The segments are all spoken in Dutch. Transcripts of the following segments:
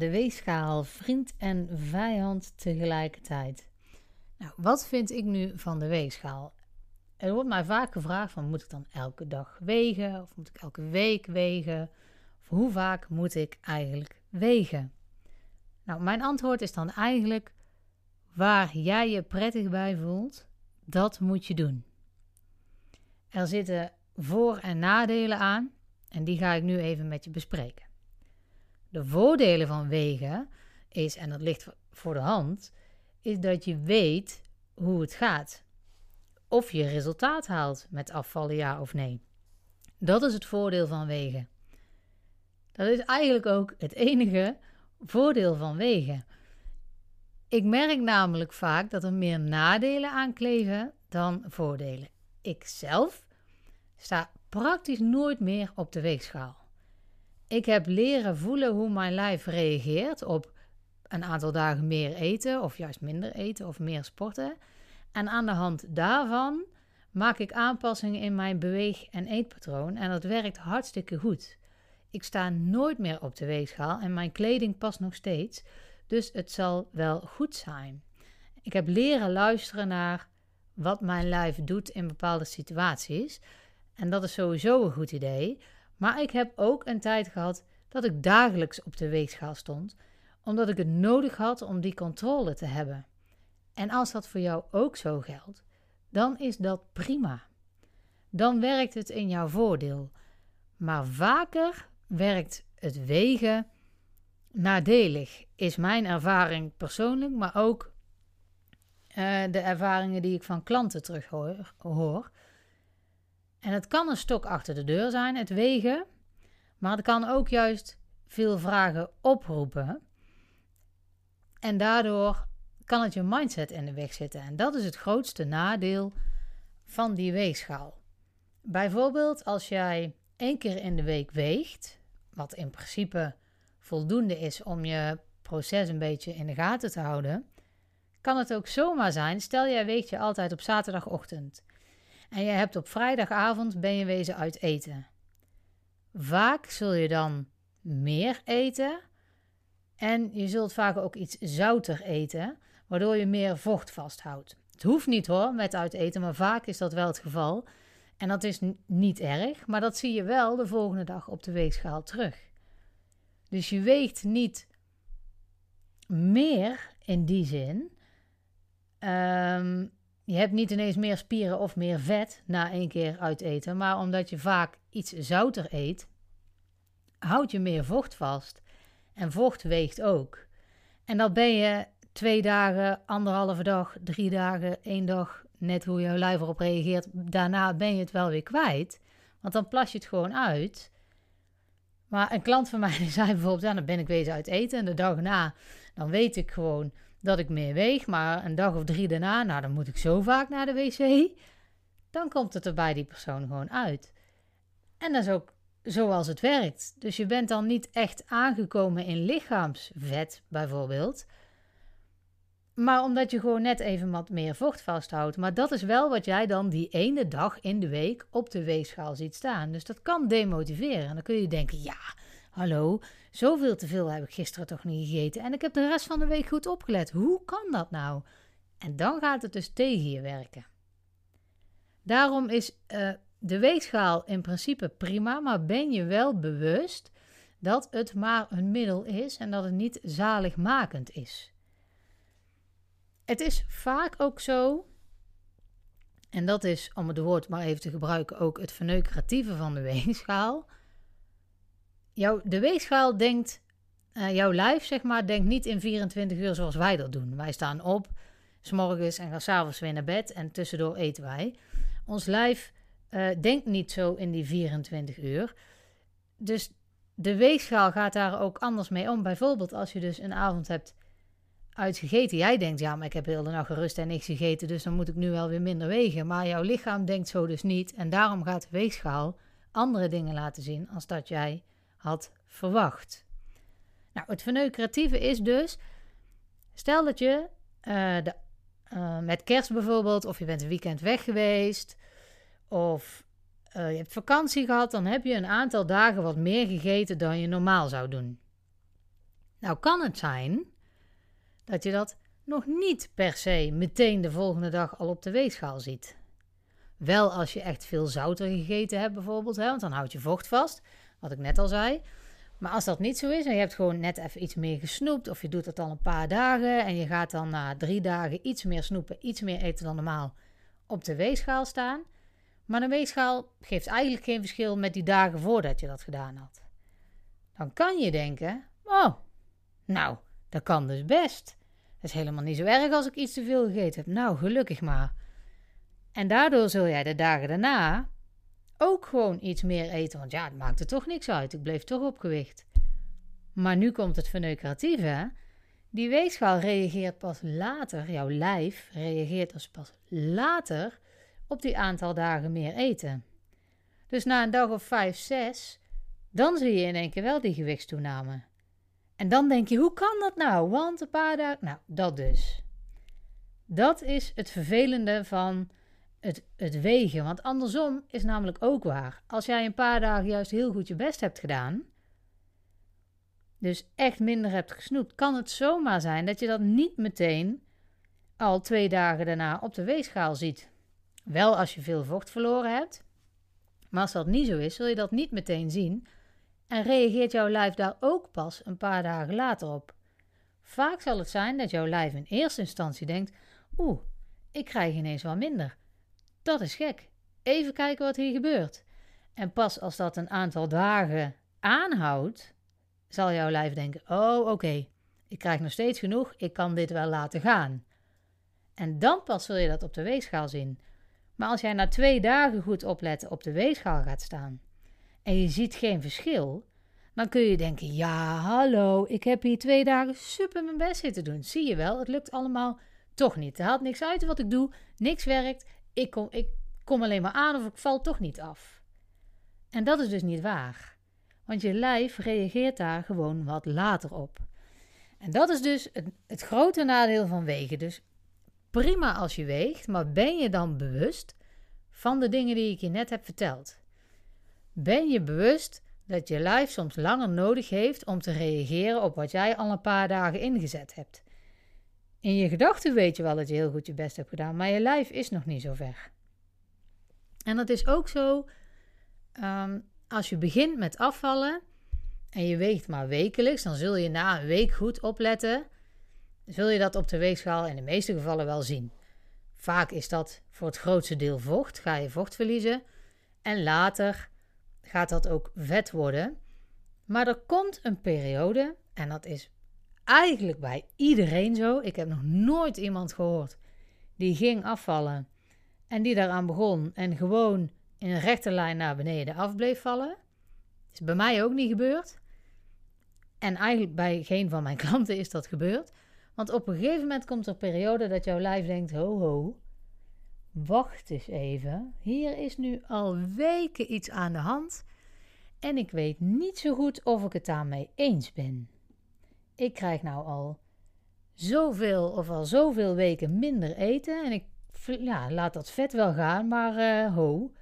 De weegschaal, vriend en vijand tegelijkertijd. Nou, wat vind ik nu van de weegschaal? Er wordt mij vaak gevraagd van moet ik dan elke dag wegen of moet ik elke week wegen? Of hoe vaak moet ik eigenlijk wegen? Nou, mijn antwoord is dan eigenlijk waar jij je prettig bij voelt, dat moet je doen. Er zitten voor- en nadelen aan en die ga ik nu even met je bespreken. De voordelen van wegen is, en dat ligt voor de hand, is dat je weet hoe het gaat. Of je resultaat haalt met afvallen, ja of nee. Dat is het voordeel van wegen. Dat is eigenlijk ook het enige voordeel van wegen. Ik merk namelijk vaak dat er meer nadelen aan kleven dan voordelen. Ik zelf sta praktisch nooit meer op de weegschaal. Ik heb leren voelen hoe mijn lijf reageert op een aantal dagen meer eten, of juist minder eten of meer sporten. En aan de hand daarvan maak ik aanpassingen in mijn beweeg- en eetpatroon en dat werkt hartstikke goed. Ik sta nooit meer op de weegschaal en mijn kleding past nog steeds, dus het zal wel goed zijn. Ik heb leren luisteren naar wat mijn lijf doet in bepaalde situaties. En dat is sowieso een goed idee. Maar ik heb ook een tijd gehad dat ik dagelijks op de weegschaal stond, omdat ik het nodig had om die controle te hebben. En als dat voor jou ook zo geldt, dan is dat prima. Dan werkt het in jouw voordeel. Maar vaker werkt het wegen nadelig, is mijn ervaring persoonlijk, maar ook uh, de ervaringen die ik van klanten terug hoor, hoor. En het kan een stok achter de deur zijn, het wegen, maar het kan ook juist veel vragen oproepen. En daardoor kan het je mindset in de weg zitten. En dat is het grootste nadeel van die weegschaal. Bijvoorbeeld als jij één keer in de week weegt, wat in principe voldoende is om je proces een beetje in de gaten te houden, kan het ook zomaar zijn. Stel jij weegt je altijd op zaterdagochtend en je hebt op vrijdagavond ben je wezen uit eten. Vaak zul je dan meer eten en je zult vaak ook iets zouter eten, waardoor je meer vocht vasthoudt. Het hoeft niet hoor met uit eten, maar vaak is dat wel het geval. En dat is niet erg, maar dat zie je wel de volgende dag op de weegschaal terug. Dus je weegt niet meer in die zin. Ehm, je hebt niet ineens meer spieren of meer vet na één keer uit eten, maar omdat je vaak iets zouter eet, houd je meer vocht vast. En vocht weegt ook. En dat ben je twee dagen, anderhalve dag, drie dagen, één dag, net hoe jouw lijf erop reageert. Daarna ben je het wel weer kwijt, want dan plas je het gewoon uit. Maar een klant van mij zei bijvoorbeeld, ja, dan ben ik wezen uit eten en de dag na, dan weet ik gewoon dat ik meer weeg. Maar een dag of drie daarna, nou, dan moet ik zo vaak naar de wc. Dan komt het er bij die persoon gewoon uit. En dat is ook zoals het werkt. Dus je bent dan niet echt aangekomen in lichaamsvet, bijvoorbeeld. Maar omdat je gewoon net even wat meer vocht vasthoudt. Maar dat is wel wat jij dan die ene dag in de week op de weegschaal ziet staan. Dus dat kan demotiveren. En dan kun je denken: ja, hallo, zoveel te veel heb ik gisteren toch niet gegeten. En ik heb de rest van de week goed opgelet. Hoe kan dat nou? En dan gaat het dus tegen je werken. Daarom is uh, de weegschaal in principe prima, maar ben je wel bewust dat het maar een middel is en dat het niet zaligmakend is. Het is vaak ook zo, en dat is, om het woord maar even te gebruiken, ook het verneukeratieve van de weegschaal. Jouw, de weegschaal denkt, uh, jouw lijf zeg maar, denkt niet in 24 uur zoals wij dat doen. Wij staan op, morgens en gaan s'avonds weer naar bed en tussendoor eten wij. Ons lijf uh, denkt niet zo in die 24 uur. Dus de weegschaal gaat daar ook anders mee om. Bijvoorbeeld als je dus een avond hebt uitgegeten. Jij denkt, ja, maar ik heb heel de nacht gerust en niks gegeten, dus dan moet ik nu wel weer minder wegen. Maar jouw lichaam denkt zo dus niet. En daarom gaat de weegschaal andere dingen laten zien als dat jij had verwacht. Nou, het verneukeratieve is dus, stel dat je uh, de, uh, met kerst bijvoorbeeld, of je bent een weekend weg geweest, of uh, je hebt vakantie gehad, dan heb je een aantal dagen wat meer gegeten dan je normaal zou doen. Nou kan het zijn dat je dat nog niet per se meteen de volgende dag al op de weegschaal ziet. Wel als je echt veel zouter gegeten hebt bijvoorbeeld, hè, want dan houd je vocht vast, wat ik net al zei. Maar als dat niet zo is en je hebt gewoon net even iets meer gesnoept of je doet het al een paar dagen en je gaat dan na drie dagen iets meer snoepen, iets meer eten dan normaal op de weegschaal staan. Maar de weegschaal geeft eigenlijk geen verschil met die dagen voordat je dat gedaan had. Dan kan je denken, oh, nou, dat kan dus best. Het is helemaal niet zo erg als ik iets te veel gegeten heb. Nou, gelukkig maar. En daardoor zul jij de dagen daarna ook gewoon iets meer eten. Want ja, het maakt er toch niks uit. Ik bleef toch op gewicht. Maar nu komt het verneukeratieve. Die weegschaal reageert pas later, jouw lijf reageert dus pas later op die aantal dagen meer eten. Dus na een dag of vijf, zes, dan zie je in één keer wel die gewichtstoename. En dan denk je, hoe kan dat nou? Want een paar dagen. Nou, dat dus. Dat is het vervelende van het, het wegen. Want andersom is namelijk ook waar. Als jij een paar dagen juist heel goed je best hebt gedaan. Dus echt minder hebt gesnoept, kan het zomaar zijn dat je dat niet meteen al twee dagen daarna op de weegschaal ziet. Wel als je veel vocht verloren hebt. Maar als dat niet zo is, zul je dat niet meteen zien en reageert jouw lijf daar ook pas een paar dagen later op. Vaak zal het zijn dat jouw lijf in eerste instantie denkt: Oeh, ik krijg ineens wel minder. Dat is gek. Even kijken wat hier gebeurt. En pas als dat een aantal dagen aanhoudt, zal jouw lijf denken: Oh, oké, ik krijg nog steeds genoeg, ik kan dit wel laten gaan. En dan pas zul je dat op de weegschaal zien. Maar als jij na twee dagen goed opletten op de weegschaal gaat staan en je ziet geen verschil, dan kun je denken: ja, hallo, ik heb hier twee dagen super mijn best zitten doen. Zie je wel, het lukt allemaal toch niet. Er haalt niks uit wat ik doe, niks werkt. Ik kom, ik kom alleen maar aan of ik val toch niet af. En dat is dus niet waar. Want je lijf reageert daar gewoon wat later op. En dat is dus het, het grote nadeel van wegen. Dus prima als je weegt, maar ben je dan bewust van de dingen die ik je net heb verteld? Ben je bewust dat je lijf soms langer nodig heeft om te reageren op wat jij al een paar dagen ingezet hebt? In je gedachten weet je wel dat je heel goed je best hebt gedaan, maar je lijf is nog niet zo ver. En dat is ook zo ehm, als je begint met afvallen en je weegt maar wekelijks, dan zul je na een week goed opletten. Zul je dat op de weegschaal in de meeste gevallen wel zien. Vaak is dat voor het grootste deel vocht, ga je vocht verliezen. En later gaat dat ook vet worden. Maar er komt een periode, en dat is eigenlijk bij iedereen zo. Ik heb nog nooit iemand gehoord die ging afvallen en die daaraan begon en gewoon in een rechte lijn naar beneden af bleef vallen. Is bij mij ook niet gebeurd. En eigenlijk bij geen van mijn klanten is dat gebeurd. Want op een gegeven moment komt er een periode dat jouw lijf denkt: ho, ho, Wacht eens even. Hier is nu al weken iets aan de hand. En ik weet niet zo goed of ik het daarmee eens ben. Ik krijg nou al zoveel of al zoveel weken minder eten. En ik ja, laat dat vet wel gaan, maar uh, ho.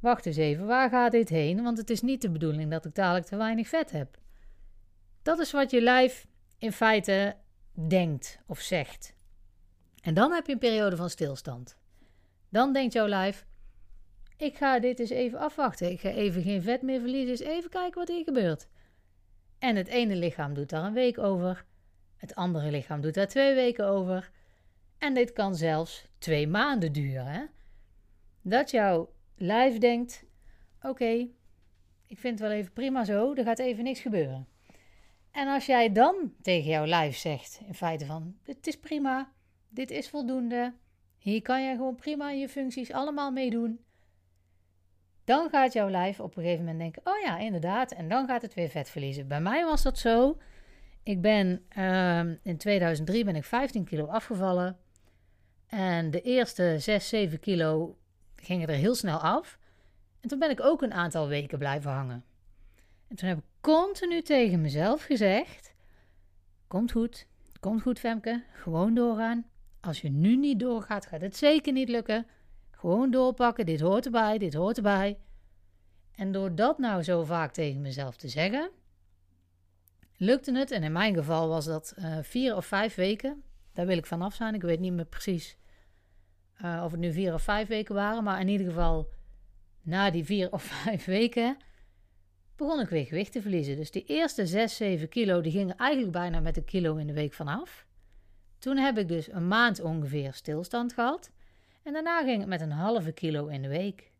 Wacht eens even, waar gaat dit heen? Want het is niet de bedoeling dat ik dadelijk te weinig vet heb. Dat is wat je lijf in feite denkt of zegt. En dan heb je een periode van stilstand. Dan denkt jouw lijf: ik ga dit eens even afwachten. Ik ga even geen vet meer verliezen. Eens even kijken wat hier gebeurt. En het ene lichaam doet daar een week over. Het andere lichaam doet daar twee weken over. En dit kan zelfs twee maanden duren. Dat jouw lijf denkt: oké, ik vind het wel even prima zo, er gaat even niks gebeuren. En als jij dan tegen jouw lijf zegt, in feite van: het is prima, dit is voldoende, hier kan je gewoon prima je functies allemaal meedoen. Dan gaat jouw lijf op een gegeven moment denken: oh ja, inderdaad. En dan gaat het weer vet verliezen. Bij mij was dat zo. Ik ben uh, in 2003 ben ik 15 kilo afgevallen. En de eerste 6, 7 kilo gingen er heel snel af. En toen ben ik ook een aantal weken blijven hangen. En toen heb ik continu tegen mezelf gezegd: Komt goed, komt goed, Femke. Gewoon doorgaan. Als je nu niet doorgaat, gaat het zeker niet lukken. Gewoon doorpakken, dit hoort erbij, dit hoort erbij. En door dat nou zo vaak tegen mezelf te zeggen, lukte het. En in mijn geval was dat uh, vier of vijf weken. Daar wil ik vanaf zijn. Ik weet niet meer precies uh, of het nu vier of vijf weken waren. Maar in ieder geval, na die vier of vijf weken begon ik weer gewicht te verliezen. Dus die eerste 6, 7 kilo, die gingen eigenlijk bijna met een kilo in de week vanaf. Toen heb ik dus een maand ongeveer stilstand gehad. En daarna ging het met een halve kilo in de week.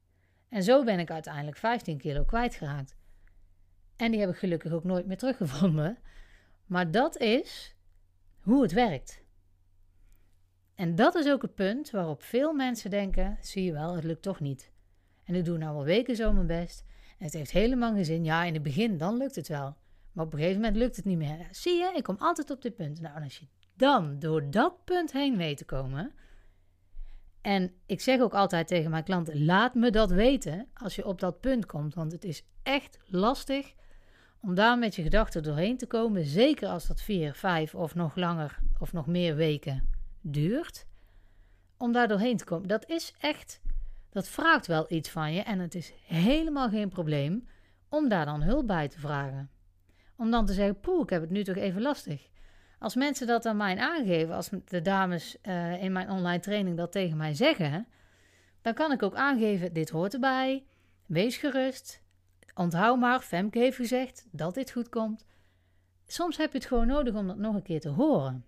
En zo ben ik uiteindelijk 15 kilo kwijtgeraakt. En die heb ik gelukkig ook nooit meer teruggevonden. Maar dat is hoe het werkt. En dat is ook het punt waarop veel mensen denken: zie je wel, het lukt toch niet. En ik doe nou al weken zo mijn best. En het heeft helemaal geen zin. Ja, in het begin dan lukt het wel. Maar op een gegeven moment lukt het niet meer. Zie je, ik kom altijd op dit punt. Nou, als je dan door dat punt heen weet te komen. En ik zeg ook altijd tegen mijn klanten: laat me dat weten als je op dat punt komt. Want het is echt lastig om daar met je gedachten doorheen te komen. Zeker als dat vier, vijf of nog langer of nog meer weken duurt. Om daar doorheen te komen. Dat is echt, dat vraagt wel iets van je. En het is helemaal geen probleem om daar dan hulp bij te vragen. Om dan te zeggen: poeh, ik heb het nu toch even lastig. Als mensen dat aan mij aangeven, als de dames uh, in mijn online training dat tegen mij zeggen, dan kan ik ook aangeven: dit hoort erbij. Wees gerust. Onthoud maar, Femke heeft gezegd dat dit goed komt. Soms heb je het gewoon nodig om dat nog een keer te horen.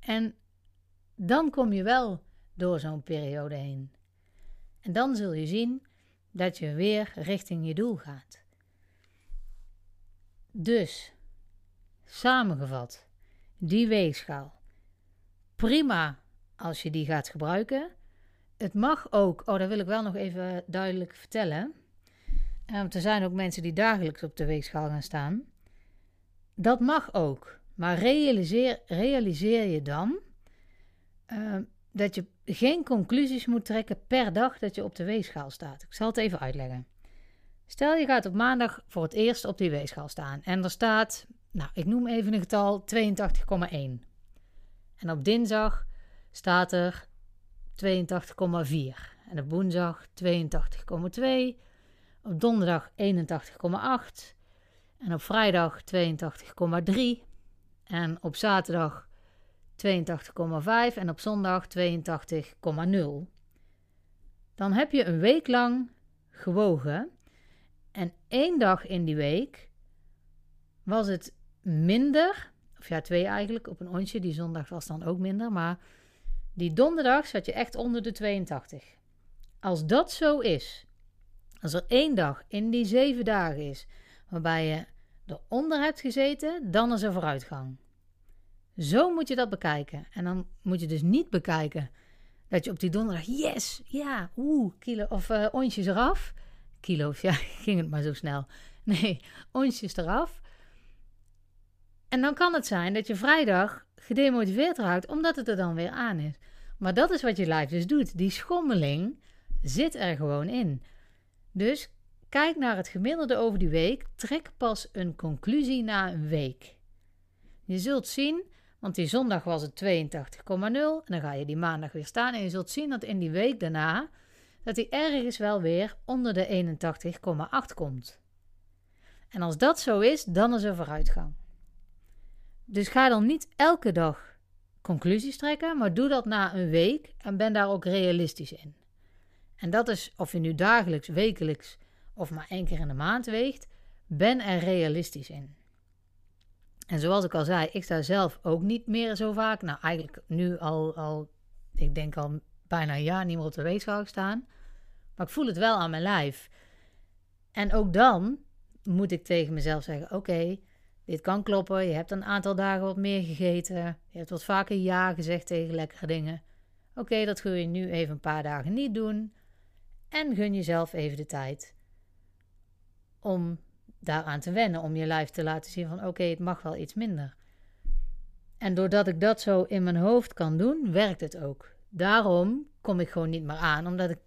En dan kom je wel door zo'n periode heen. En dan zul je zien dat je weer richting je doel gaat. Dus, samengevat, die weegschaal. Prima als je die gaat gebruiken. Het mag ook, oh, dat wil ik wel nog even duidelijk vertellen. Want er zijn ook mensen die dagelijks op de weegschaal gaan staan. Dat mag ook. Maar realiseer, realiseer je dan uh, dat je geen conclusies moet trekken per dag dat je op de weegschaal staat. Ik zal het even uitleggen. Stel je gaat op maandag voor het eerst op die weegschaal staan en er staat, nou ik noem even een getal, 82,1. En op dinsdag staat er 82,4. En op woensdag 82,2. Op donderdag 81,8. En op vrijdag 82,3. En op zaterdag 82,5 en op zondag 82,0. Dan heb je een week lang gewogen. En één dag in die week was het minder. Of ja, twee eigenlijk op een onsje. Die zondag was dan ook minder. Maar die donderdag zat je echt onder de 82. Als dat zo is, als er één dag in die zeven dagen is waarbij je eronder hebt gezeten, dan is er vooruitgang. Zo moet je dat bekijken. En dan moet je dus niet bekijken dat je op die donderdag, yes, ja, oeh, kilo of uh, onsjes eraf. Kilo's, ja, ging het maar zo snel. Nee, onsjes eraf. En dan kan het zijn dat je vrijdag gedemotiveerd raakt, omdat het er dan weer aan is. Maar dat is wat je lijf dus doet. Die schommeling zit er gewoon in. Dus kijk naar het gemiddelde over die week. Trek pas een conclusie na een week. Je zult zien, want die zondag was het 82,0 en dan ga je die maandag weer staan en je zult zien dat in die week daarna dat hij ergens wel weer onder de 81,8 komt. En als dat zo is, dan is er vooruitgang. Dus ga dan niet elke dag conclusies trekken, maar doe dat na een week en ben daar ook realistisch in. En dat is of je nu dagelijks, wekelijks of maar één keer in de maand weegt, ben er realistisch in. En zoals ik al zei, ik sta zelf ook niet meer zo vaak. Nou, eigenlijk nu al, al ik denk al bijna een jaar niet meer op de weegschaal staan. Maar ik voel het wel aan mijn lijf. En ook dan moet ik tegen mezelf zeggen: Oké, dit kan kloppen. Je hebt een aantal dagen wat meer gegeten. Je hebt wat vaker ja gezegd tegen lekkere dingen. Oké, dat kun je nu even een paar dagen niet doen. En gun jezelf even de tijd om daaraan te wennen. Om je lijf te laten zien van oké, het mag wel iets minder. En doordat ik dat zo in mijn hoofd kan doen, werkt het ook. Daarom kom ik gewoon niet meer aan, omdat ik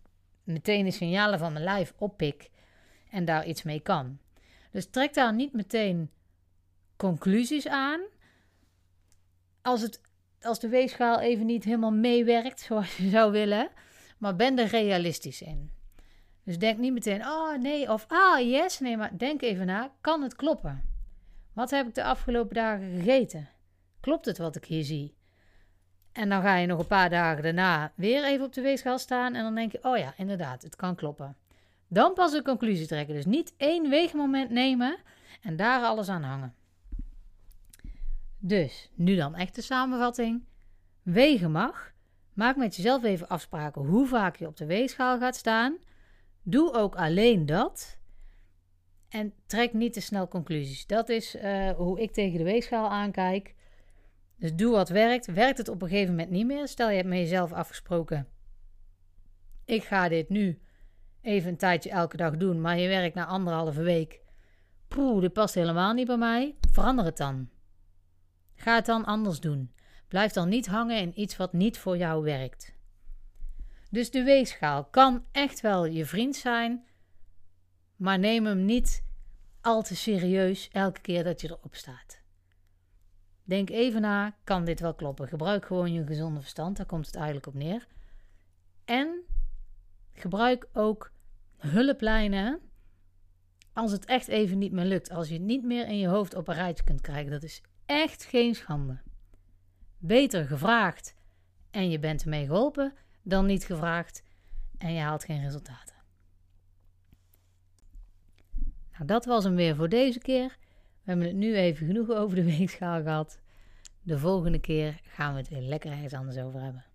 meteen de signalen van mijn lijf oppik en daar iets mee kan. Dus trek daar niet meteen conclusies aan. Als, het, als de weegschaal even niet helemaal meewerkt zoals je zou willen, maar ben er realistisch in. Dus denk niet meteen, oh nee, of ah yes, nee, maar denk even na, kan het kloppen? Wat heb ik de afgelopen dagen gegeten? Klopt het wat ik hier zie? En dan ga je nog een paar dagen daarna weer even op de weegschaal staan en dan denk je, oh ja, inderdaad, het kan kloppen. Dan pas een conclusie trekken. Dus niet één weegmoment nemen en daar alles aan hangen. Dus, nu dan echt de samenvatting. Wegen mag. Maak met jezelf even afspraken hoe vaak je op de weegschaal gaat staan. Doe ook alleen dat. En trek niet te snel conclusies. Dat is uh, hoe ik tegen de weegschaal aankijk. Dus doe wat werkt. Werkt het op een gegeven moment niet meer? Stel je hebt met jezelf afgesproken. Ik ga dit nu even een tijdje elke dag doen, maar je werkt na anderhalve week. Poeh, dit past helemaal niet bij mij. Verander het dan. Ga het dan anders doen. Blijf dan niet hangen in iets wat niet voor jou werkt. Dus de weegschaal kan echt wel je vriend zijn, maar neem hem niet al te serieus elke keer dat je erop staat. Denk even na, kan dit wel kloppen? Gebruik gewoon je gezonde verstand, daar komt het eigenlijk op neer. En gebruik ook hulplijnen als het echt even niet meer lukt. Als je het niet meer in je hoofd op een rijtje kunt krijgen. Dat is echt geen schande. Beter gevraagd en je bent ermee geholpen dan niet gevraagd en je haalt geen resultaten. Nou, dat was hem weer voor deze keer. We hebben het nu even genoeg over de weegschaal gehad. De volgende keer gaan we het weer lekker ergens anders over hebben.